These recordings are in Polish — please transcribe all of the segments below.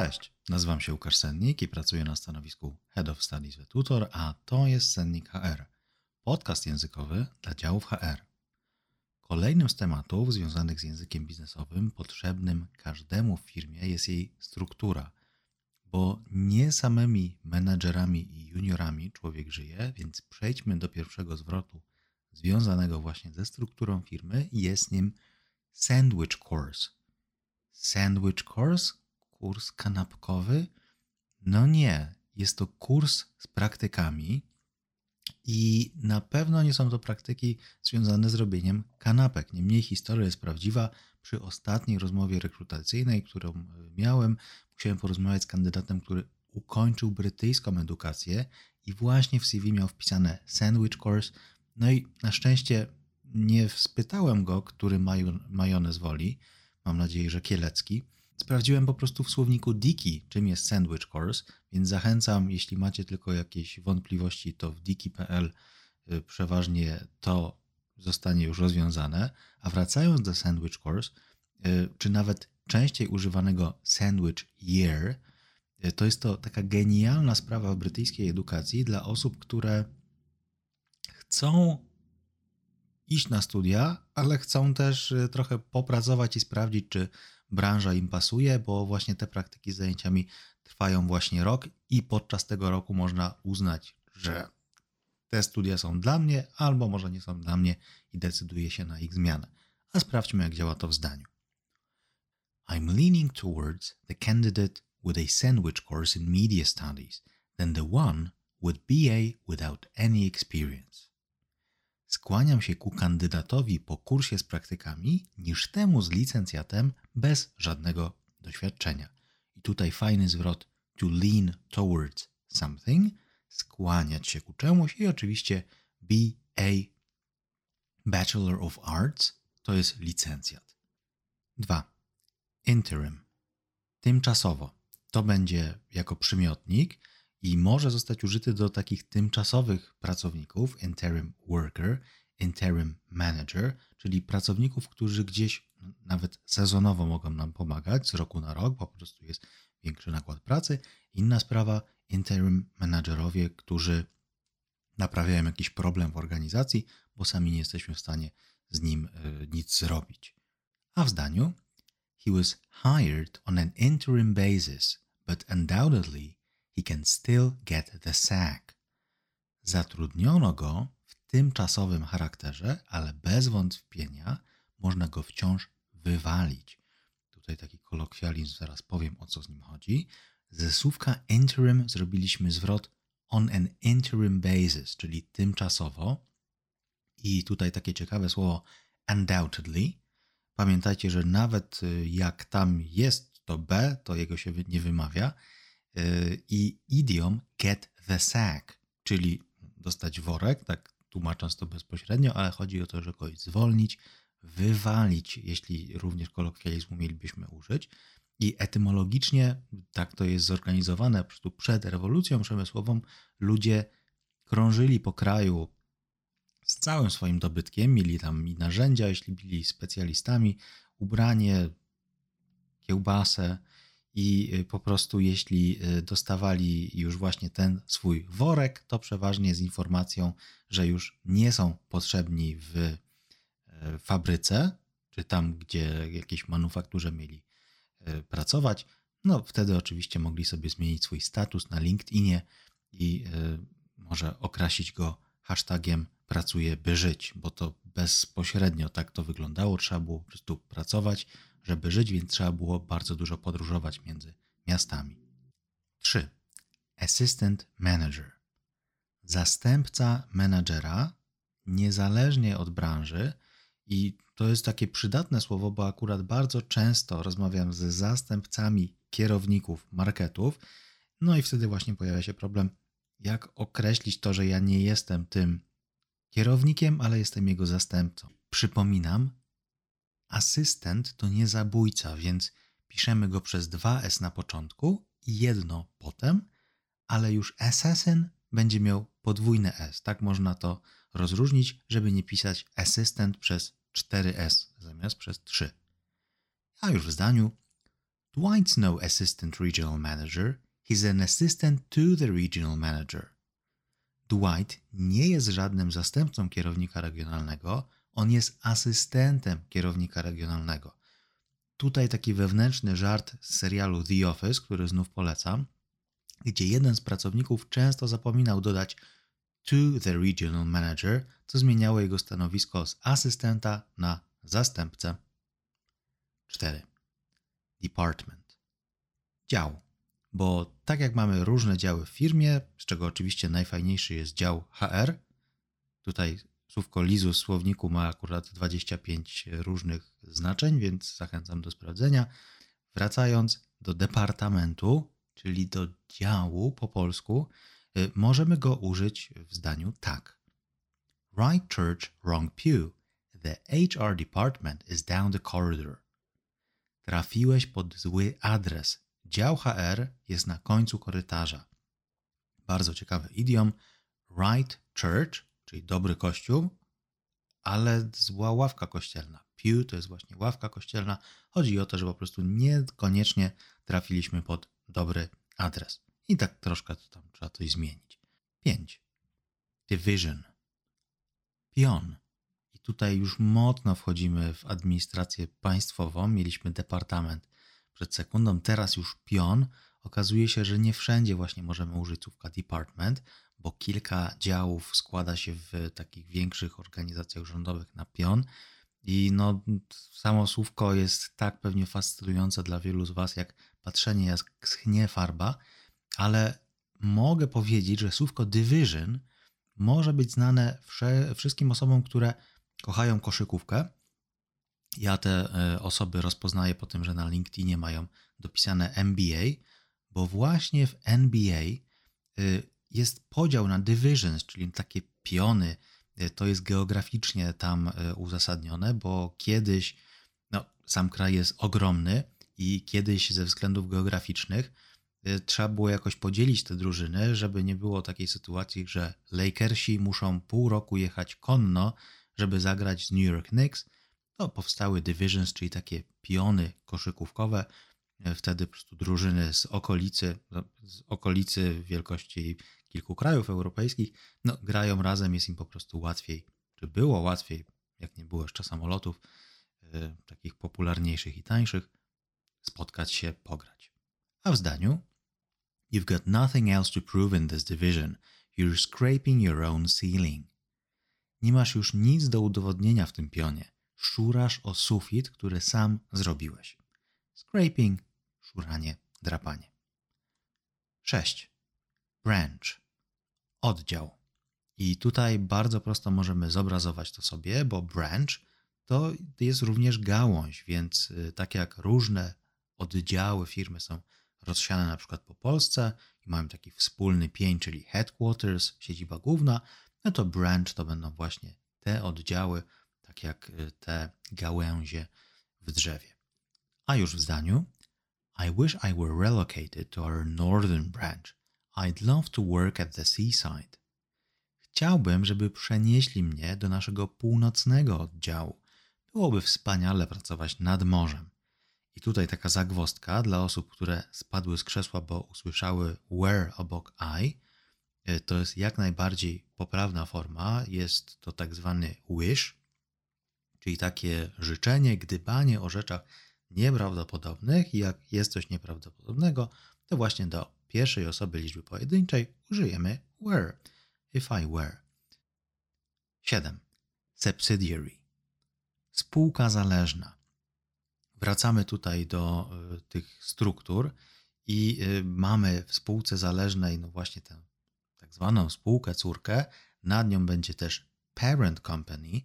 Cześć, nazywam się Łukasz Sennik i pracuję na stanowisku Head of Studies we Tutor, a to jest Sennik HR, podcast językowy dla działów HR. Kolejnym z tematów związanych z językiem biznesowym potrzebnym każdemu w firmie jest jej struktura, bo nie samymi menedżerami i juniorami człowiek żyje, więc przejdźmy do pierwszego zwrotu związanego właśnie ze strukturą firmy i jest nim sandwich course. Sandwich course kurs kanapkowy? No nie, jest to kurs z praktykami i na pewno nie są to praktyki związane z robieniem kanapek. Niemniej historia jest prawdziwa. Przy ostatniej rozmowie rekrutacyjnej, którą miałem, musiałem porozmawiać z kandydatem, który ukończył brytyjską edukację i właśnie w CV miał wpisane sandwich course. No i na szczęście nie spytałem go, który majonez woli. Mam nadzieję, że kielecki Sprawdziłem po prostu w słowniku Diki, czym jest sandwich course, więc zachęcam, jeśli macie tylko jakieś wątpliwości, to w diki.pl y, przeważnie to zostanie już rozwiązane. A wracając do sandwich course, y, czy nawet częściej używanego sandwich year, y, to jest to taka genialna sprawa w brytyjskiej edukacji dla osób, które chcą iść na studia, ale chcą też trochę popracować i sprawdzić, czy branża im pasuje, bo właśnie te praktyki z zajęciami trwają właśnie rok i podczas tego roku można uznać, że te studia są dla mnie, albo może nie są dla mnie i decyduje się na ich zmianę. A sprawdźmy, jak działa to w zdaniu. I'm leaning towards the candidate with a sandwich course in media studies than the one with BA without any experience skłaniam się ku kandydatowi po kursie z praktykami niż temu z licencjatem bez żadnego doświadczenia. I tutaj fajny zwrot to lean towards something, skłaniać się ku czemuś i oczywiście BA Bachelor of Arts to jest licencjat. 2. Interim. Tymczasowo. To będzie jako przymiotnik i może zostać użyty do takich tymczasowych pracowników, interim worker, interim manager, czyli pracowników, którzy gdzieś nawet sezonowo mogą nam pomagać z roku na rok, bo po prostu jest większy nakład pracy. Inna sprawa, interim managerowie, którzy naprawiają jakiś problem w organizacji, bo sami nie jesteśmy w stanie z nim e, nic zrobić. A w zdaniu, he was hired on an interim basis, but undoubtedly he can still get the sack. Zatrudniono go w tymczasowym charakterze, ale bez wątpienia można go wciąż wywalić. Tutaj taki kolokwializm, zaraz powiem o co z nim chodzi. Ze słówka interim zrobiliśmy zwrot on an interim basis, czyli tymczasowo. I tutaj takie ciekawe słowo undoubtedly. Pamiętajcie, że nawet y, jak tam jest to B, to jego się nie wymawia i idiom get the sack, czyli dostać worek, tak tłumacząc to bezpośrednio, ale chodzi o to, że kogoś zwolnić, wywalić, jeśli również kolokwializmu mielibyśmy użyć. I etymologicznie tak to jest zorganizowane. Prostu przed rewolucją przemysłową ludzie krążyli po kraju z całym swoim dobytkiem, mieli tam i narzędzia, jeśli byli specjalistami, ubranie, kiełbasę, i y, po prostu jeśli y, dostawali już właśnie ten swój worek, to przeważnie z informacją, że już nie są potrzebni w e, fabryce, czy tam, gdzie jakiejś manufakturze mieli e, pracować, no wtedy oczywiście mogli sobie zmienić swój status na LinkedInie i e, może okrasić go hashtagiem pracuje by żyć, bo to bezpośrednio tak to wyglądało, trzeba było po prostu pracować, żeby żyć, więc trzeba było bardzo dużo podróżować między miastami. 3. Assistant Manager. Zastępca menadżera, niezależnie od branży, i to jest takie przydatne słowo, bo akurat bardzo często rozmawiam z zastępcami kierowników marketów, no i wtedy właśnie pojawia się problem, jak określić to, że ja nie jestem tym kierownikiem, ale jestem jego zastępcą. Przypominam, Asystent to nie zabójca, więc piszemy go przez dwa S na początku i jedno potem, ale już assassin będzie miał podwójne S. Tak można to rozróżnić, żeby nie pisać assistant przez 4S zamiast przez 3. A już w zdaniu Dwight's no assistant regional manager, he's an assistant to the regional manager. Dwight nie jest żadnym zastępcą kierownika regionalnego, on jest asystentem kierownika regionalnego. Tutaj taki wewnętrzny żart z serialu The Office, który znów polecam, gdzie jeden z pracowników często zapominał dodać to the regional manager, co zmieniało jego stanowisko z asystenta na zastępcę. 4. Department. Dział. Bo tak jak mamy różne działy w firmie, z czego oczywiście najfajniejszy jest dział HR, tutaj słówko Lizu w słowniku ma akurat 25 różnych znaczeń, więc zachęcam do sprawdzenia. Wracając do departamentu, czyli do działu po polsku, y, możemy go użyć w zdaniu tak. Right church, wrong pew. The HR department is down the corridor. Trafiłeś pod zły adres. Dział HR jest na końcu korytarza. Bardzo ciekawy idiom. Right church, czyli dobry kościół, ale zła ławka kościelna. Pew to jest właśnie ławka kościelna. Chodzi o to, że po prostu niekoniecznie trafiliśmy pod dobry adres. I tak troszkę tam trzeba coś zmienić. 5. Division. Pion. I tutaj już mocno wchodzimy w administrację państwową. Mieliśmy departament przed sekundą, teraz już pion. Okazuje się, że nie wszędzie właśnie możemy użyć słówka department, bo kilka działów składa się w takich większych organizacjach rządowych na pion. I no, samo słówko jest tak pewnie fascynujące dla wielu z Was, jak patrzenie jak schnie farba, ale mogę powiedzieć, że słówko division może być znane wszystkim osobom, które kochają koszykówkę. Ja te e, osoby rozpoznaję po tym, że na LinkedInie mają dopisane NBA, bo właśnie w NBA y, jest podział na divisions, czyli takie piony. Y, to jest geograficznie tam y, uzasadnione, bo kiedyś no, sam kraj jest ogromny i kiedyś ze względów geograficznych trzeba było jakoś podzielić te drużyny, żeby nie było takiej sytuacji, że Lakersi muszą pół roku jechać konno, żeby zagrać z New York Knicks. To powstały divisions, czyli takie piony koszykówkowe, wtedy po prostu drużyny z okolicy, z okolicy wielkości kilku krajów europejskich, no, grają razem, jest im po prostu łatwiej, czy było łatwiej, jak nie było jeszcze samolotów, yy, takich popularniejszych i tańszych, spotkać się, pograć. A w zdaniu You've got nothing else to prove in this division. You're scraping your own ceiling. Nie masz już nic do udowodnienia w tym pionie. Szurasz o sufit, który sam zrobiłeś. Scraping szuranie, drapanie. 6. Branch. Oddział. I tutaj bardzo prosto możemy zobrazować to sobie, bo branch to jest również gałąź, więc y, tak jak różne oddziały firmy są rozsiane na przykład po Polsce i mają taki wspólny pień, czyli headquarters, siedziba główna, no to branch to będą właśnie te oddziały, tak jak y, te gałęzie w drzewie. A już w zdaniu I wish I were relocated to our northern branch. I'd love to work at the seaside. Chciałbym, żeby przenieśli mnie do naszego północnego oddziału. Byłoby wspaniale pracować nad morzem. I tutaj taka zagwostka dla osób, które spadły z krzesła, bo usłyszały where obok I. E, to jest jak najbardziej poprawna forma. Jest to tak zwany wish, czyli takie życzenie, gdybanie o rzeczach nieprawdopodobnych i jak jest coś nieprawdopodobnego, to właśnie do pierwszej osoby liczby pojedynczej użyjemy were, if I were. 7. Subsidiary. Spółka zależna. Wracamy tutaj do y, tych struktur i y, mamy w spółce zależnej, no właśnie tę tak zwaną spółkę córkę, nad nią będzie też parent company,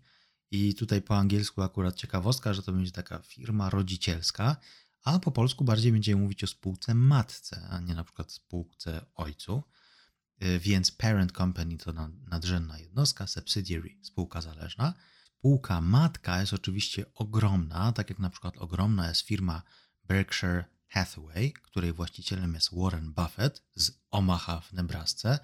i tutaj po angielsku akurat ciekawostka, że to będzie taka firma rodzicielska, a po polsku bardziej będziemy mówić o spółce matce, a nie na przykład spółce ojcu. Y, więc parent company to nadrzędna jednostka, subsidiary spółka zależna. Spółka matka jest oczywiście ogromna, tak jak na przykład ogromna jest firma Berkshire Hathaway, której właścicielem jest Warren Buffett z Omaha w Nebrasce,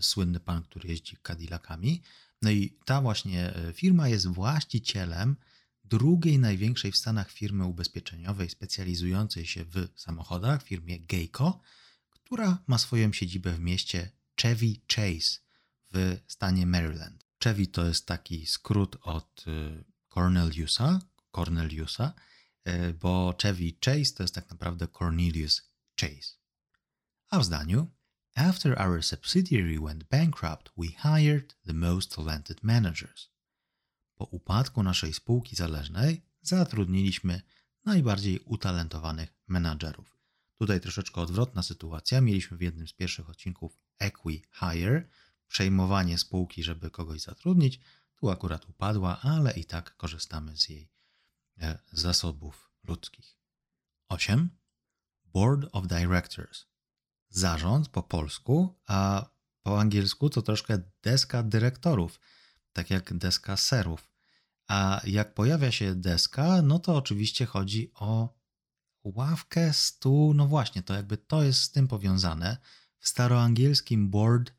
słynny pan, który jeździ Cadillacami. No i ta właśnie e, firma jest właścicielem drugiej największej w Stanach firmy ubezpieczeniowej specjalizującej się w samochodach, firmie Geico, która ma swoją siedzibę w mieście Chevy Chase w stanie Maryland. Chevy to jest taki skrót od y, Corneliusa, Corneliusa, y, bo Chevy Chase to jest tak naprawdę Cornelius Chase. A w zdaniu After our subsidiary went bankrupt, we hired the most talented managers. Po upadku naszej spółki zależnej zatrudniliśmy najbardziej utalentowanych menadżerów. Tutaj troszeczkę odwrotna sytuacja. Mieliśmy w jednym z pierwszych odcinków Equi Hire, przejmowanie spółki, żeby kogoś zatrudnić. Tu akurat upadła, ale i tak korzystamy z jej e, zasobów ludzkich. 8. Board of Directors. Zarząd po polsku, a po angielsku to troszkę deska dyrektorów, tak jak deska serów. A jak pojawia się deska, no to oczywiście chodzi o ławkę, stół, no właśnie, to jakby to jest z tym powiązane. W staroangielskim board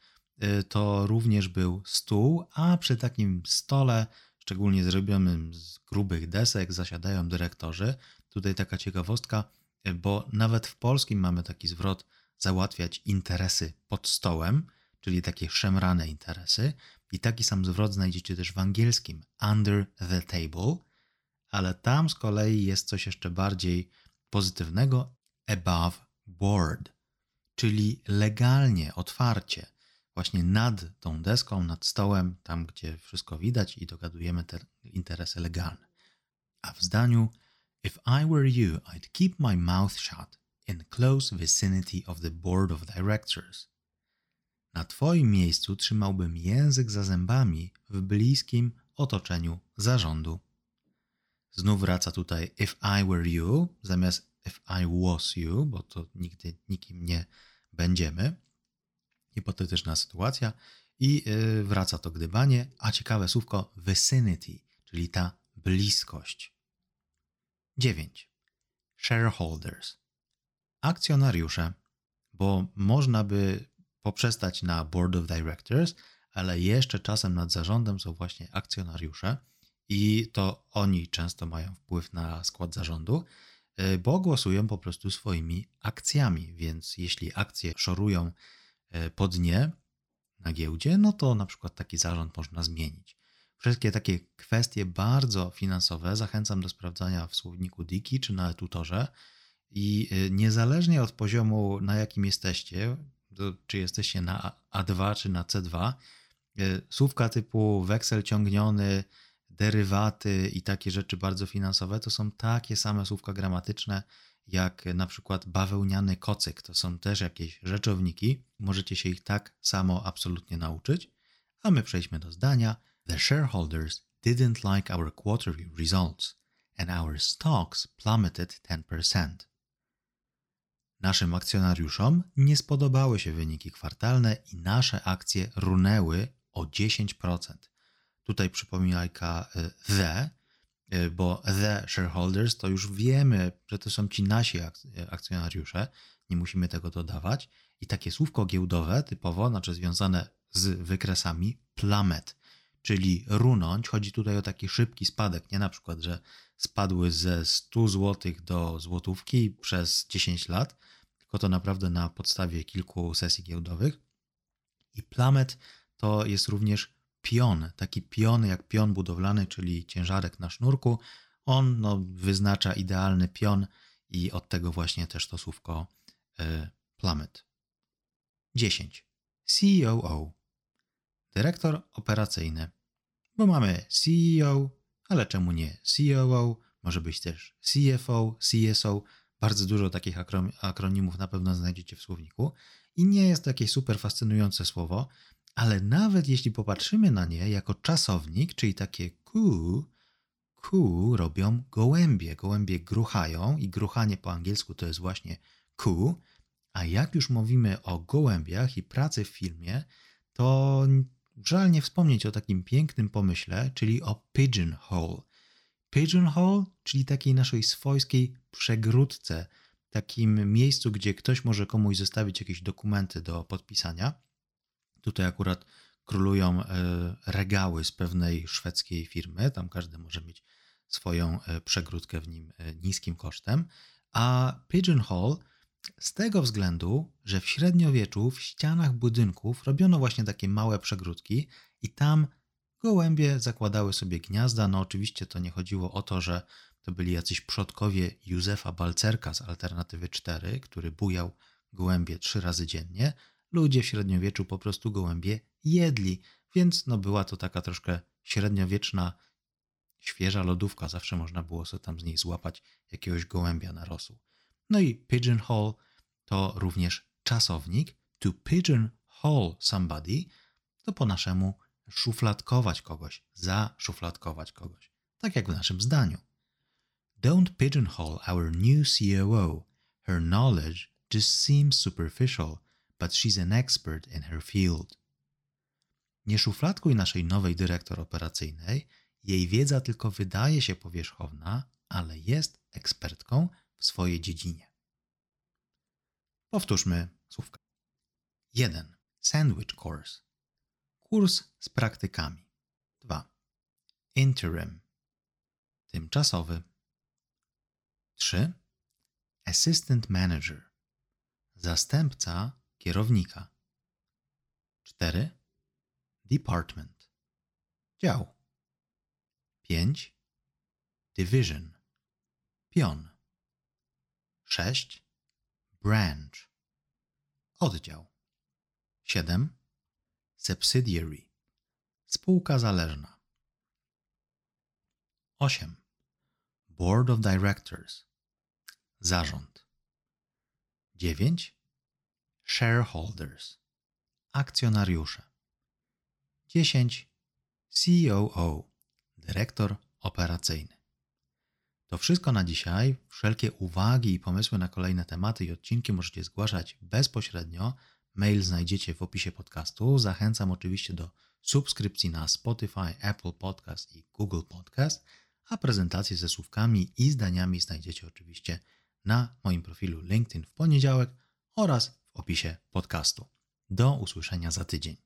y, to również był stół, a przy takim stole, szczególnie zrobionym z grubych desek, zasiadają dyrektorzy. Tutaj taka ciekawostka, y, bo nawet w polskim mamy taki zwrot załatwiać interesy pod stołem, czyli takie szemrane interesy. I taki sam zwrot znajdziecie też w angielskim under the table, ale tam z kolei jest coś jeszcze bardziej pozytywnego above board, czyli legalnie, otwarcie, właśnie nad tą deską, nad stołem, tam gdzie wszystko widać i dogadujemy te interesy legalne. A w zdaniu If I were you, I'd keep my mouth shut in close vicinity of the board of directors. Na Twoim miejscu trzymałbym język za zębami w bliskim otoczeniu zarządu. Znów wraca tutaj if I were you zamiast if I was you, bo to nigdy nikim nie będziemy. Hipotetyczna sytuacja. I y, wraca to gdybanie, a ciekawe słówko vicinity, czyli ta bliskość. 9. Shareholders. Akcjonariusze, bo można by poprzestać na Board of Directors, ale jeszcze czasem nad zarządem są właśnie akcjonariusze i to oni często mają wpływ na skład zarządu, y, bo głosują po prostu swoimi akcjami, więc jeśli akcje szorują y, po dnie na giełdzie, no to na przykład taki zarząd można zmienić. Wszystkie takie kwestie bardzo finansowe zachęcam do sprawdzania w słowniku Diki czy na tutorze i y, niezależnie od poziomu, na jakim jesteście, czy jesteście na A2 czy na C2, słówka typu weksel ciągniony, derywaty i takie rzeczy bardzo finansowe to są takie same słówka gramatyczne jak na przykład bawełniany kocyk. To są też jakieś rzeczowniki. Możecie się ich tak samo absolutnie nauczyć. A my przejdźmy do zdania. The shareholders didn't like our quarterly results and our stocks plummeted 10%. Naszym akcjonariuszom nie spodobały się wyniki kwartalne i nasze akcje runęły o 10%. Tutaj przypominajka y, the, y, bo the shareholders to już wiemy, że to są ci nasi akcjonariusze, nie musimy tego dodawać. I takie słówko giełdowe typowo, znaczy związane z wykresami plummet, czyli runąć. Chodzi tutaj o taki szybki spadek, nie na przykład, że spadły ze 100 zł do złotówki przez 10 lat, tylko to naprawdę na podstawie kilku sesji giełdowych. I plummet to jest również pion, taki pion jak pion budowlany, czyli ciężarek na sznurku. On no, wyznacza idealny pion i od tego właśnie też to słówko y, plummet. 10. COO. Dyrektor operacyjny. Bo mamy CEO, ale czemu nie COO? Może być też CFO, CSO. Bardzo dużo takich akronimów na pewno znajdziecie w słowniku. I nie jest to jakieś super fascynujące słowo, ale nawet jeśli popatrzymy na nie jako czasownik, czyli takie ku, ku robią gołębie. Gołębie gruchają i gruchanie po angielsku to jest właśnie ku. A jak już mówimy o gołębiach i pracy w filmie, to żal nie wspomnieć o takim pięknym pomyśle, czyli o pigeonhole. Pigeonhole, czyli takiej naszej swojskiej przegródce, takim miejscu, gdzie ktoś może komuś zostawić jakieś dokumenty do podpisania. Tutaj akurat królują e, regały z pewnej szwedzkiej firmy, tam każdy może mieć swoją e, przegródkę w nim e, niskim kosztem, a Pigeonhole z tego względu, że w średniowieczu w ścianach budynków robiono właśnie takie małe przegródki i tam gołębie zakładały sobie gniazda. No oczywiście to nie chodziło o to, że to byli jacyś przodkowie Józefa Balcerka z Alternatywy 4, który bujał gołębie trzy razy dziennie. Ludzie w średniowieczu po prostu gołębie jedli, więc no była to taka troszkę średniowieczna, świeża lodówka. Zawsze można było sobie tam z niej złapać jakiegoś gołębia na rosół. No i pigeonhole to również czasownik. To pigeonhole somebody to po naszemu szufladkować kogoś, zaszufladkować kogoś. Tak jak w naszym zdaniu. Don't pigeonhole our new COO. Her knowledge just seems superficial, but she's an expert in her field. Nie szufladkuj naszej nowej dyrektor operacyjnej. Jej wiedza tylko wydaje się powierzchowna, ale jest ekspertką w swojej dziedzinie. Powtórzmy słówka. 1. Sandwich course. Kurs z praktykami. 2. Interim. Tymczasowy. 3. Assistant manager. Zastępca kierownika. 4. Department. Dział. 5. Division. Pion. 6. Branch. Oddział. 7. Subsidiary. Spółka zależna. 8. Board of Directors. Zarząd. 9. Shareholders. Akcjonariusze. 10. COO. Dyrektor operacyjny. To wszystko na dzisiaj. Wszelkie uwagi i pomysły na kolejne tematy i odcinki możecie zgłaszać bezpośrednio. Mail znajdziecie w opisie podcastu. Zachęcam oczywiście do subskrypcji na Spotify, Apple Podcast i Google Podcast, a prezentacje ze słówkami i zdaniami znajdziecie oczywiście na moim profilu LinkedIn w poniedziałek oraz w opisie podcastu. Do usłyszenia za tydzień.